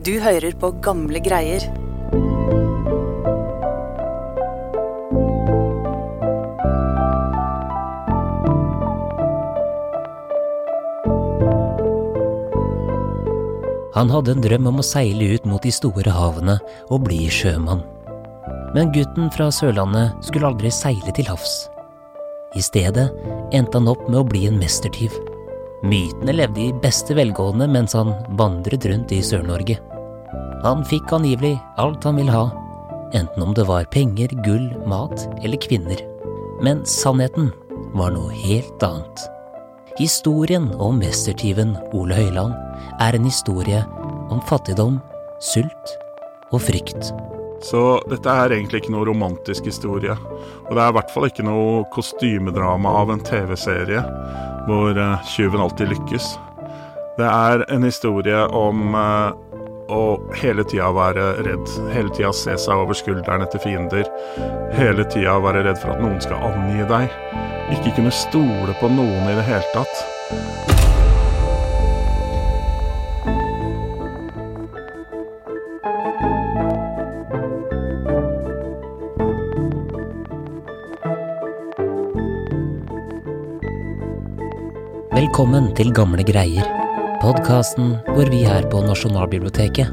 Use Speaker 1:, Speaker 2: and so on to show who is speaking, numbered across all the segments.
Speaker 1: Du hører på gamle greier.
Speaker 2: Han hadde en drøm om å seile ut mot de store havene og bli sjømann. Men gutten fra Sørlandet skulle aldri seile til havs. I stedet endte han opp med å bli en mestertyv. Mytene levde i beste velgående mens han vandret rundt i Sør-Norge. Han fikk angivelig alt han ville ha, enten om det var penger, gull, mat eller kvinner. Men sannheten var noe helt annet. Historien om mestertyven Ole Høiland er en historie om fattigdom, sult og frykt.
Speaker 3: Så dette er egentlig ikke noe romantisk historie. Og det er i hvert fall ikke noe kostymedrama av en TV-serie hvor uh, tyven alltid lykkes. Det er en historie om å hele tida være redd. Hele tida se seg over skulderen etter fiender. Hele tida være redd for at noen skal angi deg. Ikke kunne stole på noen i det hele tatt.
Speaker 2: Velkommen til Gamle greier, podkasten hvor vi her på Nasjonalbiblioteket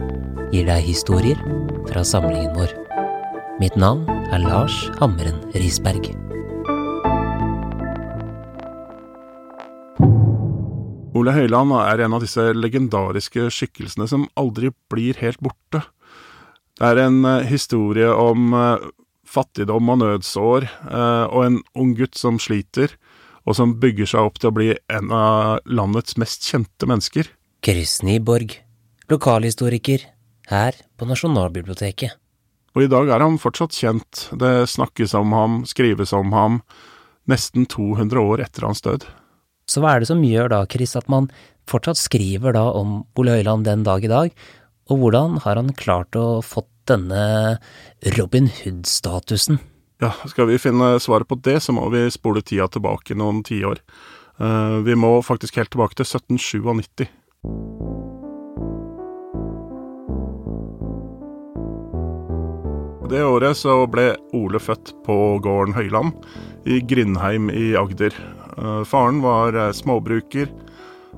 Speaker 2: gir deg historier fra samlingen vår. Mitt navn er Lars Hammeren Risberg.
Speaker 3: Ole Høiland er en av disse legendariske skikkelsene som aldri blir helt borte. Det er en eh, historie om eh, fattigdom og nødsår, eh, og en ung gutt som sliter, og som bygger seg opp til å bli en av landets mest kjente mennesker.
Speaker 2: Chris Nyborg, lokalhistoriker, her på Nasjonalbiblioteket.
Speaker 3: Og i dag er han fortsatt kjent, det snakkes om ham, skrives om ham, nesten 200 år etter hans død.
Speaker 2: Så hva er det som gjør da, Chris, at man fortsatt skriver da om Ole Høiland den dag i dag, og hvordan har han klart å fått denne Robin Hood-statusen?
Speaker 3: Ja, skal vi finne svaret på det, så må vi spole tida tilbake noen tiår. Uh, vi må faktisk helt tilbake til 1797. Det året så ble Ole født på gården Høyland i Grindheim i Agder. Uh, faren var uh, småbruker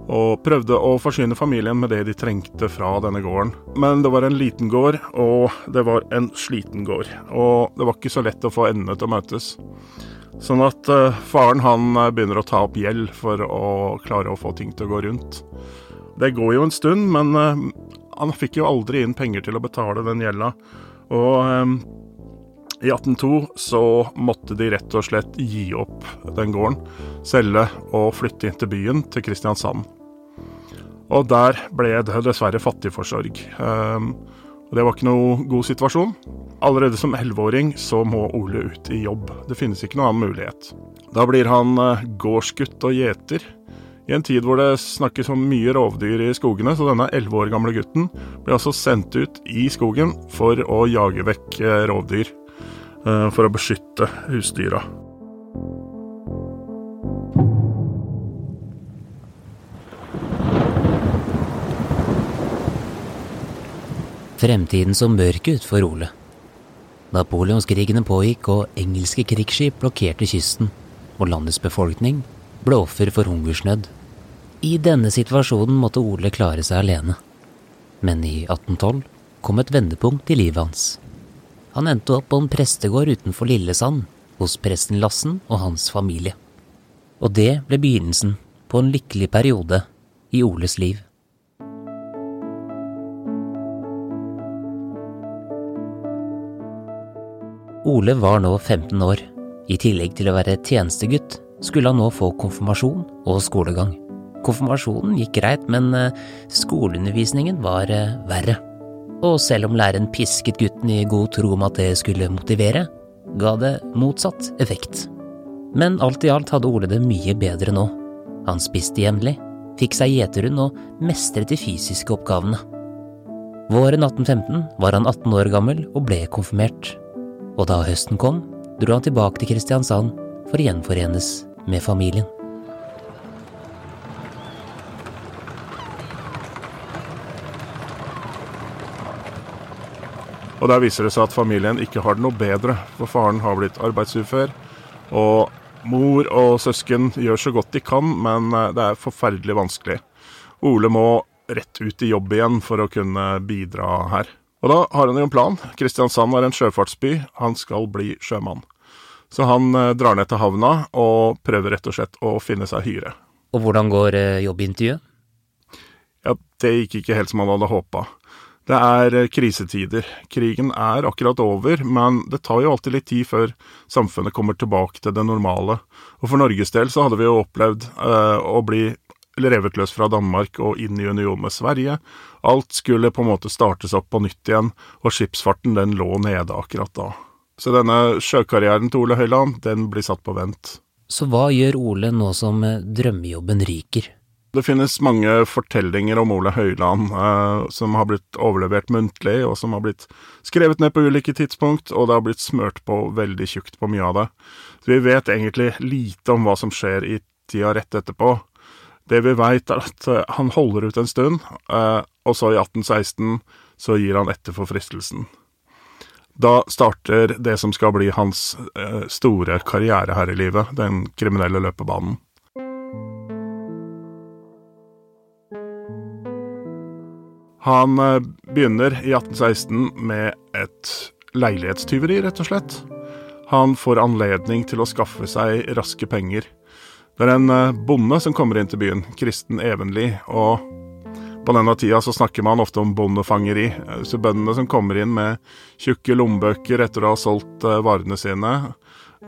Speaker 3: og prøvde å forsyne familien med det de trengte fra denne gården. Men det var en liten gård, og det var en sliten gård. Og det var ikke så lett å få endene til å møtes. Sånn at uh, faren han begynner å ta opp gjeld for å klare å få ting til å gå rundt. Det går jo en stund, men uh, han fikk jo aldri inn penger til å betale den gjelda. Og i 1802 så måtte de rett og slett gi opp den gården, selge og flytte inn til byen, til Kristiansand. Og der ble det dessverre fattigforsorg. Um, og det var ikke noe god situasjon. Allerede som elleveåring så må Ole ut i jobb. Det finnes ikke noen annen mulighet. Da blir han uh, gårdsgutt og gjeter. I en tid hvor det snakkes om mye rovdyr i skogene, så denne elleve år gamle gutten ble altså sendt ut i skogen for å jage vekk uh, rovdyr. Uh, for å beskytte husdyra.
Speaker 2: Fremtiden så mørk ut for Ole. Napoleonskrigene pågikk, og engelske krigsskip blokkerte kysten, og landets befolkning ble offer for hungersnød. I denne situasjonen måtte Ole klare seg alene. Men i 1812 kom et vendepunkt i livet hans. Han endte opp på en prestegård utenfor Lillesand, hos presten Lassen og hans familie. Og det ble begynnelsen på en lykkelig periode i Oles liv. Ole var nå 15 år. I tillegg til å være tjenestegutt skulle han nå få konfirmasjon og skolegang. Konfirmasjonen gikk greit, men eh, skoleundervisningen var eh, verre. Og selv om læreren pisket gutten i god tro om at det skulle motivere, ga det motsatt effekt. Men alt i alt hadde Ole det mye bedre nå. Han spiste jevnlig, fikk seg gjeterhund og mestret de fysiske oppgavene. Våren 1815 var han 18 år gammel og ble konfirmert. Og da høsten kom, dro han tilbake til Kristiansand for å gjenforenes med familien.
Speaker 3: Og der viser det seg at familien ikke har det noe bedre, for faren har blitt arbeidsufør. Og mor og søsken gjør så godt de kan, men eh, det er forferdelig vanskelig. Ole må rett ut i jobb igjen for å kunne bidra her. Og da har han jo en plan. Kristiansand er en sjøfartsby. Han skal bli sjømann. Så han eh, drar ned til havna og prøver rett og slett å finne seg hyre.
Speaker 2: Og hvordan går eh, jobbintervjuet?
Speaker 3: Ja, det gikk ikke helt som han hadde håpa. Det er eh, krisetider. Krigen er akkurat over, men det tar jo alltid litt tid før samfunnet kommer tilbake til det normale. Og for Norges del så hadde vi jo opplevd eh, å bli revet løs fra Danmark og inn i union med Sverige. Alt skulle på en måte startes opp på nytt igjen, og skipsfarten den lå nede akkurat da. Så denne sjøkarrieren til Ole Høiland, den blir satt på vent.
Speaker 2: Så hva gjør Ole nå som eh, drømmejobben ryker?
Speaker 3: Det finnes mange fortellinger om Ole Høiland eh, som har blitt overlevert muntlig, og som har blitt skrevet ned på ulike tidspunkt, og det har blitt smørt på veldig tjukt på mye av det. Så vi vet egentlig lite om hva som skjer i tida rett etterpå. Det vi veit, er at eh, han holder ut en stund, eh, og så i 1816 så gir han etter for fristelsen. Da starter det som skal bli hans eh, store karriere her i livet, den kriminelle løpebanen. Han eh, begynner i 1816 med et leilighetstyveri, rett og slett. Han får anledning til å skaffe seg raske penger. Det er en eh, bonde som kommer inn til byen, Kristen Evenli, og på denne tida så snakker man ofte om bondefangeri. Eh, så bøndene som kommer inn med tjukke lommebøker etter å ha solgt varene sine,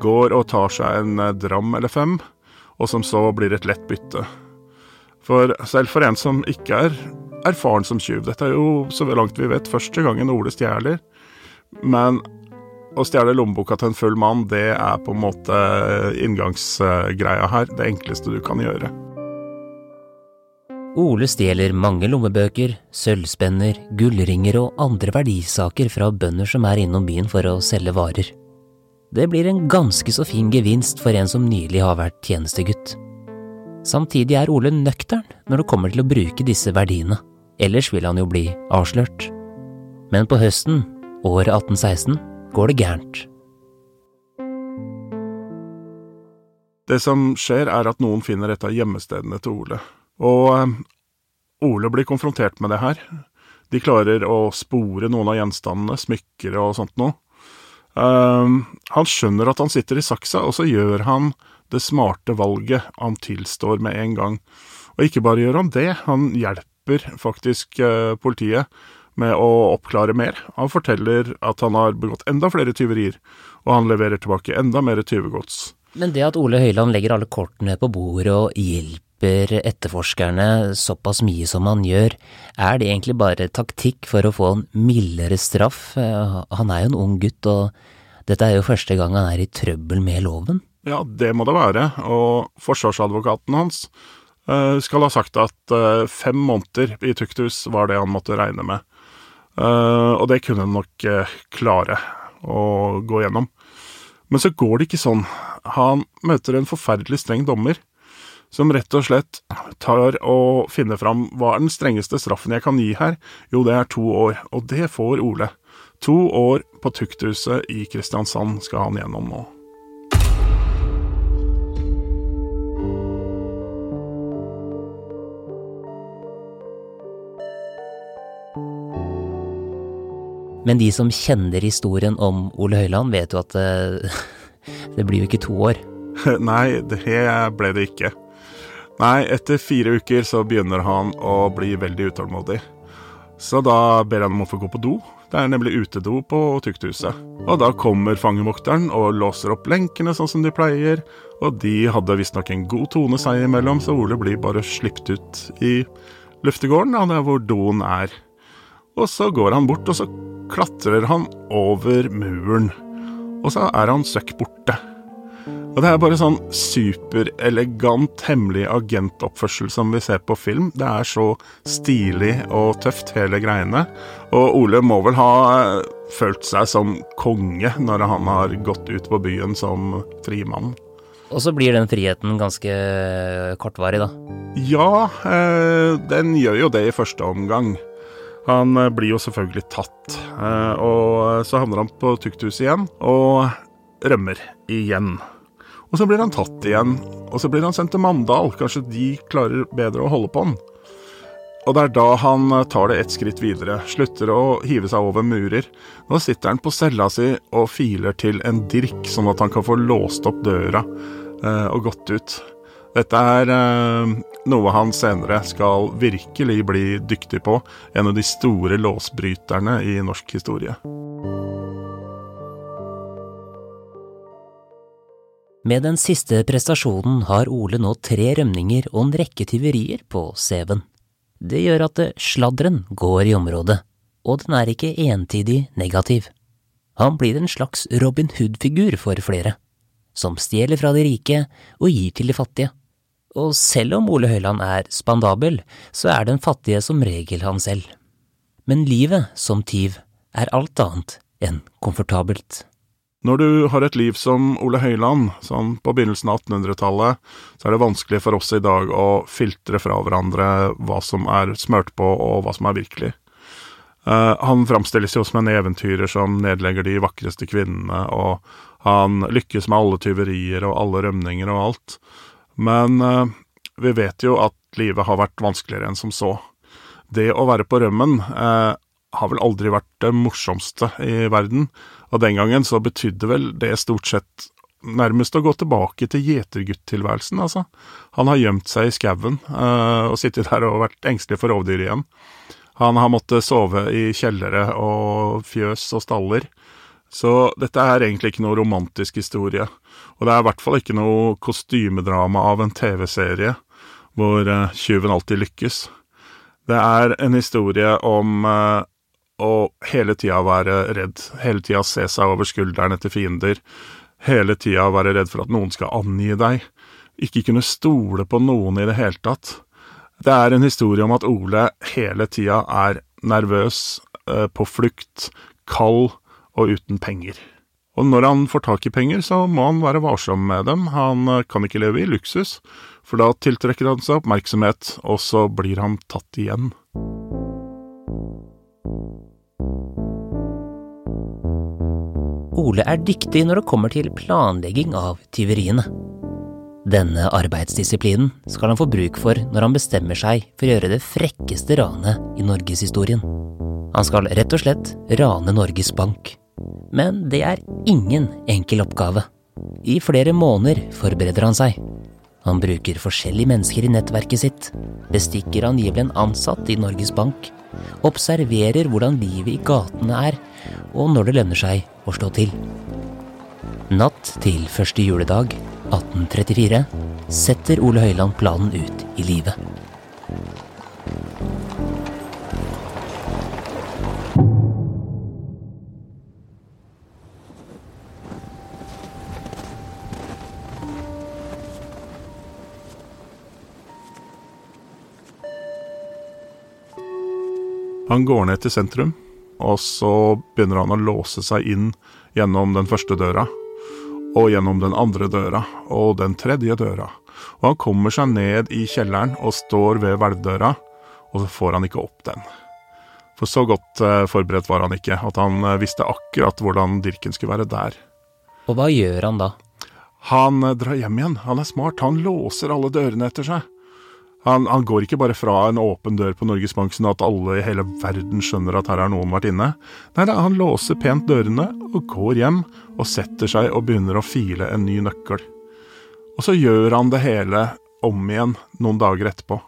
Speaker 3: går og tar seg en dram eller fem, og som så blir et lett bytte. For selv for en som ikke er erfaren som tjuv. Dette er jo, så langt vi vet, første gangen Ole stjeler. Men å stjele lommeboka til en full mann, det er på en måte inngangsgreia her. Det enkleste du kan gjøre.
Speaker 2: Ole stjeler mange lommebøker, sølvspenner, gullringer og andre verdisaker fra bønder som er innom byen for å selge varer. Det blir en ganske så fin gevinst for en som nylig har vært tjenestegutt. Samtidig er Ole nøktern når det kommer til å bruke disse verdiene ellers vil han jo bli avslørt. Men på høsten, året 1816, går det gærent.
Speaker 3: Det som skjer, er at noen finner et av gjemmestedene til Ole. Og eh, Ole blir konfrontert med det her. De klarer å spore noen av gjenstandene, smykker og sånt noe. Uh, han skjønner at han sitter i saksa, og så gjør han det smarte valget han tilstår med en gang. Og ikke bare gjør han det, han hjelper hjelper faktisk eh, politiet med å oppklare mer. Han forteller at han har begått enda flere tyverier, og han leverer tilbake enda mer tyvegods.
Speaker 2: Men det at Ole Høiland legger alle kortene på bordet og hjelper etterforskerne såpass mye som han gjør, er det egentlig bare taktikk for å få en mildere straff? Eh, han er jo en ung gutt, og dette er jo første gang han er i trøbbel med loven.
Speaker 3: Ja, det må det være, og forsvarsadvokaten hans skal ha sagt at uh, fem måneder i tukthus var det han måtte regne med. Uh, og det kunne han nok klare å gå gjennom. Men så går det ikke sånn. Han møter en forferdelig streng dommer, som rett og slett tar og finner fram hva er den strengeste straffen jeg kan gi her. Jo, det er to år, og det får Ole. To år på tukthuset i Kristiansand skal han gjennom nå.
Speaker 2: Men de som kjenner historien om Ole Høiland, vet jo at det, eh, det blir jo ikke to år.
Speaker 3: Nei, det ble det ikke. Nei, etter fire uker så begynner han å bli veldig utålmodig. Så da ber han om å få gå på do. Det er nemlig utedo på tukthuset. Og da kommer fangevokteren og låser opp lenkene sånn som de pleier. Og de hadde visstnok en god tone seg imellom, så Ole blir bare sluppet ut i luftegården, der hvor doen er. Og så går han bort, og så klatrer han over muren. Og så er han søkk borte. Og det er bare sånn superelegant hemmelig agentoppførsel som vi ser på film. Det er så stilig og tøft, hele greiene. Og Ole må vel ha følt seg som konge når han har gått ut på byen som frimann.
Speaker 2: Og så blir den friheten ganske kortvarig, da?
Speaker 3: Ja, eh, den gjør jo det i første omgang. Han eh, blir jo selvfølgelig tatt, eh, og så havner han på tukthuset igjen og rømmer igjen. Og så blir han tatt igjen, og så blir han sendt til Mandal. Kanskje de klarer bedre å holde på han. Og det er da han tar det ett skritt videre, slutter å hive seg over murer. Nå sitter han på cella si og filer til en dirk, sånn at han kan få låst opp døra eh, og gått ut. Dette er eh, noe han senere skal virkelig bli dyktig på, en av de store låsbryterne i norsk historie.
Speaker 2: Med den siste prestasjonen har Ole nå tre rømninger og en rekke tyverier på CV-en. Det gjør at sladderen går i området, og den er ikke entydig negativ. Han blir en slags Robin Hood-figur for flere, som stjeler fra de rike og gir til de fattige. Og selv om Ole Høiland er spandabel, så er den fattige som regel han selv. Men livet som tyv er alt annet enn komfortabelt.
Speaker 3: Når du har et liv som Ole Høiland, sånn på begynnelsen av 1800-tallet, så er det vanskelig for oss i dag å filtre fra hverandre hva som er smørt på og hva som er virkelig. Uh, han framstilles jo som en eventyrer som nedlegger de vakreste kvinnene, og han lykkes med alle tyverier og alle rømninger og alt. Men uh, vi vet jo at livet har vært vanskeligere enn som så. Det å være på rømmen eh, har vel aldri vært det morsomste i verden, og den gangen så betydde vel det stort sett nærmest å gå tilbake til gjeterguttilværelsen, altså. Han har gjemt seg i skauen eh, og sittet der og vært engstelig for rovdyr igjen. Han har måttet sove i kjellere og fjøs og staller. Så dette er egentlig ikke noe romantisk historie. Og det er i hvert fall ikke noe kostymedrama av en TV-serie hvor uh, tjuven alltid lykkes. Det er en historie om å hele tida være redd. Hele tida se seg over skulderen etter fiender. Hele tida være redd for at noen skal angi deg. Ikke kunne stole på noen i det hele tatt. Det er en historie om at Ole hele tida er nervøs, eh, på flukt, kald og uten penger. Og når han får tak i penger, så må han være varsom med dem. Han eh, kan ikke leve i luksus, for da tiltrekker han seg oppmerksomhet, og så blir han tatt igjen.
Speaker 2: Ole er dyktig når det kommer til planlegging av tyveriene. Denne arbeidsdisiplinen skal han få bruk for når han bestemmer seg for å gjøre det frekkeste ranet i norgeshistorien. Han skal rett og slett rane Norges Bank. Men det er ingen enkel oppgave. I flere måneder forbereder han seg. Han bruker forskjellige mennesker i nettverket sitt, bestikker angivelig en ansatt i Norges Bank, observerer hvordan livet i gatene er, og når det lønner seg å slå til. Natt til første juledag 1834 setter Ole Høiland planen ut i livet.
Speaker 3: Han går ned til sentrum, og så begynner han å låse seg inn gjennom den første døra. Og gjennom den andre døra, og den tredje døra. Og han kommer seg ned i kjelleren og står ved hvelvdøra, og så får han ikke opp den. For så godt eh, forberedt var han ikke, at han eh, visste akkurat hvordan Dirken skulle være der.
Speaker 2: Og hva gjør han da?
Speaker 3: Han eh, drar hjem igjen. Han er smart. Han låser alle dørene etter seg. Han, han, går ikke bare fra en åpen dør på Norges Bank sånn at alle i hele verden skjønner at her har noen vært inne. Nei, da, han låser pent dørene og går hjem og setter seg og begynner å file en ny nøkkel. Og så gjør han det hele om igjen noen dager etterpå.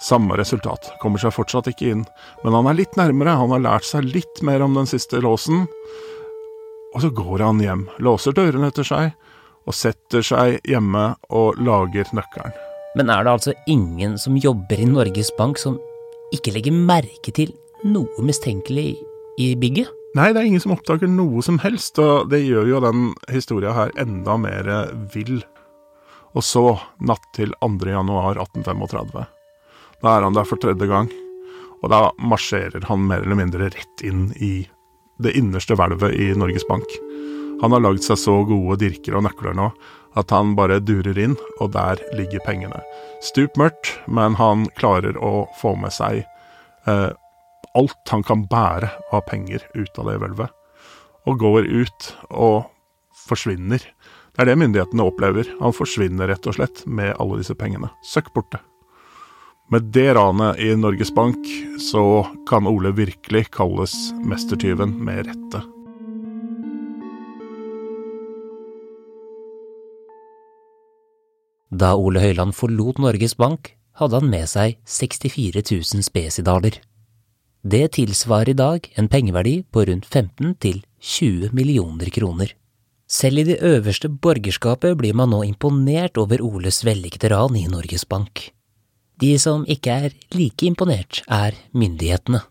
Speaker 3: Samme resultat, kommer seg fortsatt ikke inn, men han er litt nærmere, han har lært seg litt mer om den siste låsen. Og så går han hjem, låser dørene etter seg, og setter seg hjemme og lager nøkkelen.
Speaker 2: Men er det altså ingen som jobber i Norges Bank som ikke legger merke til noe mistenkelig i bygget?
Speaker 3: Nei, det er ingen som oppdager noe som helst, og det gjør jo den historia her enda mer vill. Og så, natt til 2. januar 1835. Da er han der for tredje gang, og da marsjerer han mer eller mindre rett inn i det innerste hvelvet i Norges Bank. Han har lagd seg så gode dirker og nøkler nå at han bare durer inn, og der ligger pengene. Stup mørkt, men han klarer å få med seg eh, alt han kan bære av penger ut av det hvelvet, og går ut og forsvinner. Det er det myndighetene opplever. Han forsvinner rett og slett med alle disse pengene. Søkk borte. Med det ranet i Norges Bank så kan Ole virkelig kalles mestertyven med rette.
Speaker 2: Da Ole Høiland forlot Norges Bank, hadde han med seg 64 000 spesidaler. Det tilsvarer i dag en pengeverdi på rundt 15 til 20 millioner kroner. Selv i det øverste borgerskapet blir man nå imponert over Oles vellykkede ran i Norges Bank. De som ikke er like imponert, er myndighetene.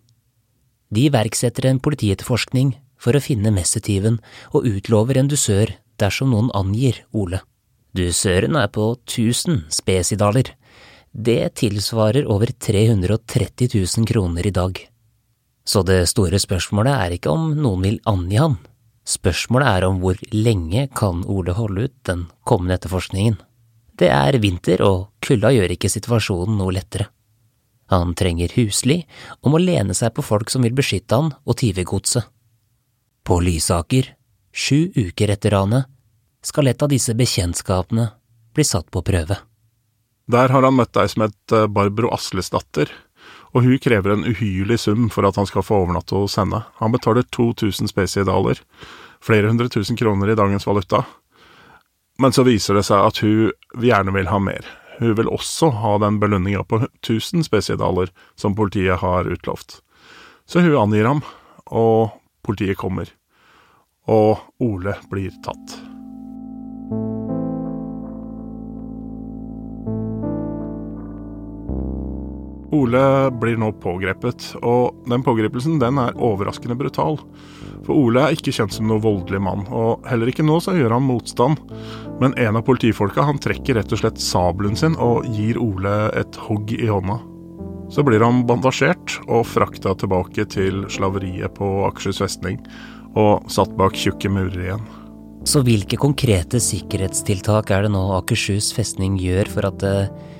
Speaker 2: De iverksetter en politietterforskning for å finne messetyven og utlover en dusør dersom noen angir Ole. Dusøren er på 1000 spesidaler. Det tilsvarer over 330 000 kroner i dag. Så det store spørsmålet er ikke om noen vil angi han. Spørsmålet er om hvor lenge kan Ole holde ut den kommende etterforskningen. Det er vinter, og kulda gjør ikke situasjonen noe lettere. Han trenger husly og må lene seg på folk som vil beskytte han og tyvegodset. På Lysaker, sju uker etter ranet, skal et av disse bekjentskapene bli satt på prøve.
Speaker 3: Der har han møtt ei som het eh, Barbro Aslesdatter, og hun krever en uhyrlig sum for at han skal få overnatte hos henne. Han betaler 2000 spesidaler, flere hundre tusen kroner i dagens valuta. Men så viser det seg at hun gjerne vil ha mer. Hun vil også ha den belønninga på 1000 spesidaler som politiet har utlovt. Så hun angir ham, og politiet kommer. Og Ole blir tatt. Ole blir nå pågrepet, og den pågripelsen den er overraskende brutal. For Ole er ikke kjent som noen voldelig mann, og heller ikke nå så gjør han motstand. Men en av politifolka han trekker rett og slett sabelen sin og gir Ole et hogg i hånda. Så blir han bandasjert og frakta tilbake til slaveriet på Akershus festning, og satt bak tjukke murer igjen.
Speaker 2: Så hvilke konkrete sikkerhetstiltak er det nå Akershus festning gjør for at uh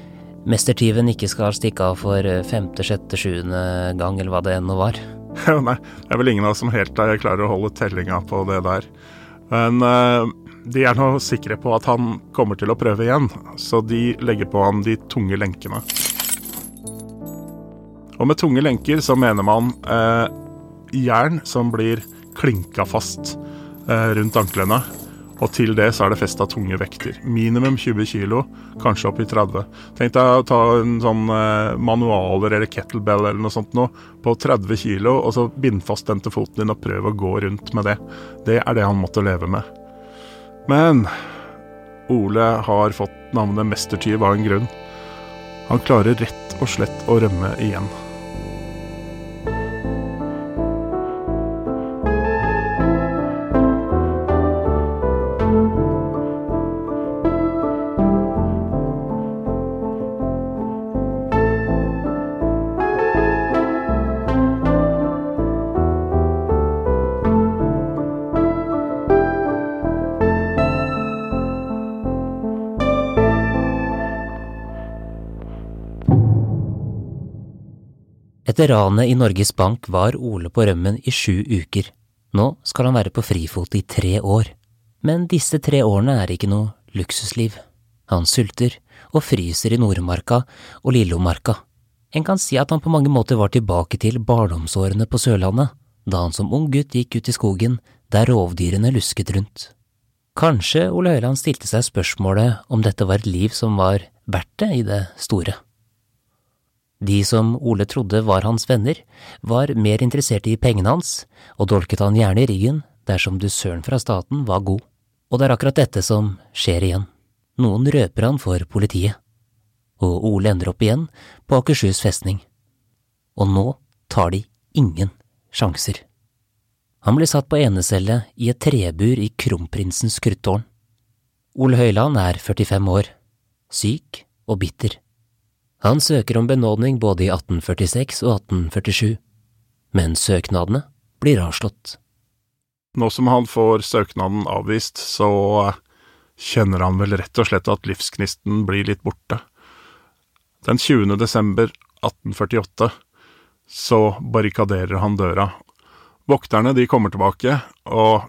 Speaker 2: mestertyven ikke skal stikke av for eh, femte, sjette, sjuende gang, eller hva det ennå var.
Speaker 3: Nei, det er vel ingen av oss som helt klarer å holde tellinga på det der. Men uh, de er nå sikre på at han kommer til å prøve igjen, så de legger på ham de tunge lenkene. Og med tunge lenker så mener man uh, jern som blir klinka fast uh, rundt anklene. Og til det så er det festa tunge vekter. Minimum 20 kilo, kanskje opp i 30. Tenk deg å ta en sånn eh, manualer eller kettlebell eller noe sånt noe på 30 kilo, og så binde fast den til foten din og prøve å gå rundt med det. Det er det han måtte leve med. Men Ole har fått navnet mestertyv av en grunn. Han klarer rett og slett å rømme igjen.
Speaker 2: Etter ranet i Norges Bank var Ole på rømmen i sju uker. Nå skal han være på frifot i tre år. Men disse tre årene er ikke noe luksusliv. Han sulter og fryser i Nordmarka og Lillomarka. En kan si at han på mange måter var tilbake til barndomsårene på Sørlandet, da han som ung gutt gikk ut i skogen der rovdyrene lusket rundt. Kanskje Ole Høiland stilte seg spørsmålet om dette var et liv som var verdt det i det store. De som Ole trodde var hans venner, var mer interessert i pengene hans, og dolket han gjerne i ryggen dersom dusøren fra staten var god. Og det er akkurat dette som skjer igjen. Noen røper han for politiet. Og Ole ender opp igjen på Akershus festning. Og nå tar de ingen sjanser. Han blir satt på enecelle i et trebur i Kronprinsens kruttårn. Ole Høiland er 45 år, syk og bitter. Han søker om benådning både i 1846 og 1847, men søknadene blir avslått.
Speaker 3: Nå som han får søknaden avvist, så kjenner han vel rett og slett at livsgnisten blir litt borte. Den 20. desember 1848 så barrikaderer han døra. Vokterne de kommer tilbake, og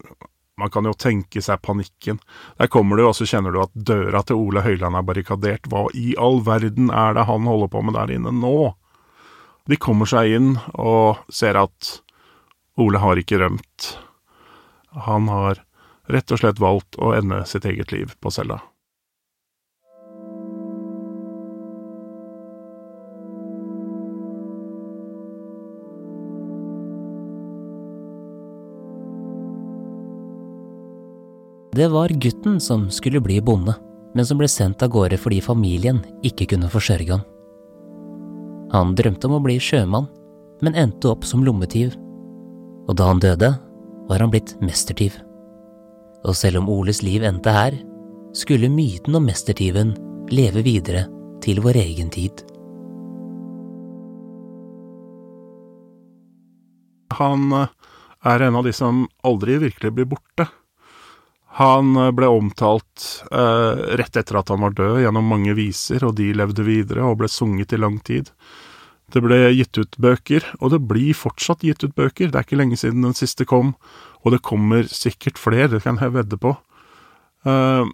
Speaker 3: man kan jo tenke seg panikken. Der kommer du, og så kjenner du at døra til Ole Høiland er barrikadert. Hva i all verden er det han holder på med der inne nå? De kommer seg inn og ser at Ole har ikke rømt. Han har rett og slett valgt å ende sitt eget liv på cella.
Speaker 2: Det var gutten som skulle bli bonde, men som ble sendt av gårde fordi familien ikke kunne forsørge ham. Han drømte om å bli sjømann, men endte opp som lommetyv. Og da han døde, var han blitt mestertyv. Og selv om Oles liv endte her, skulle myten om mestertyven leve videre til vår egen tid.
Speaker 3: Han eh, er en av de som aldri virkelig blir borte. Han eh, ble omtalt eh, rett etter at han var død, gjennom mange viser, og de levde videre og ble sunget i lang tid. Det ble gitt ut bøker, og det blir fortsatt gitt ut bøker. Det er ikke lenge siden den siste kom, og det kommer sikkert flere, det kan jeg vedde på. Eh,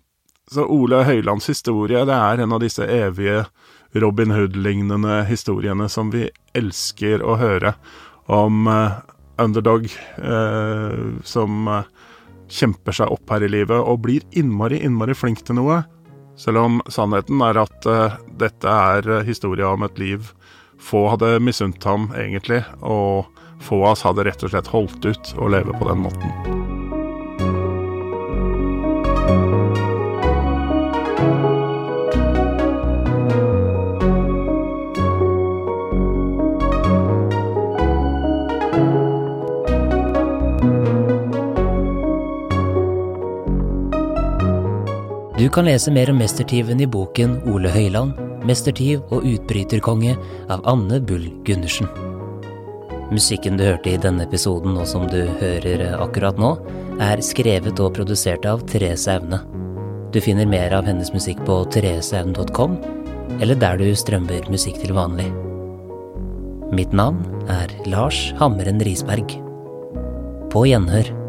Speaker 3: så Ole Høilands historie, det er en av disse evige Robin Hood-lignende historiene som vi elsker å høre, om eh, underdog uh, som kjemper seg opp her i livet og blir innmari, innmari flink til noe. Selv om sannheten er at dette er historia om et liv få hadde misunt ham, egentlig, og få av oss hadde rett og slett holdt ut å leve på den måten.
Speaker 2: Du kan lese mer om mestertyven i boken Ole Høiland, 'Mestertyv og utbryterkonge' av Anne Bull Gundersen. Musikken du hørte i denne episoden, og som du hører akkurat nå, er skrevet og produsert av Therese Aune. Du finner mer av hennes musikk på thereseaune.com, eller der du strømmer musikk til vanlig. Mitt navn er Lars Hammeren Risberg. På gjenhør.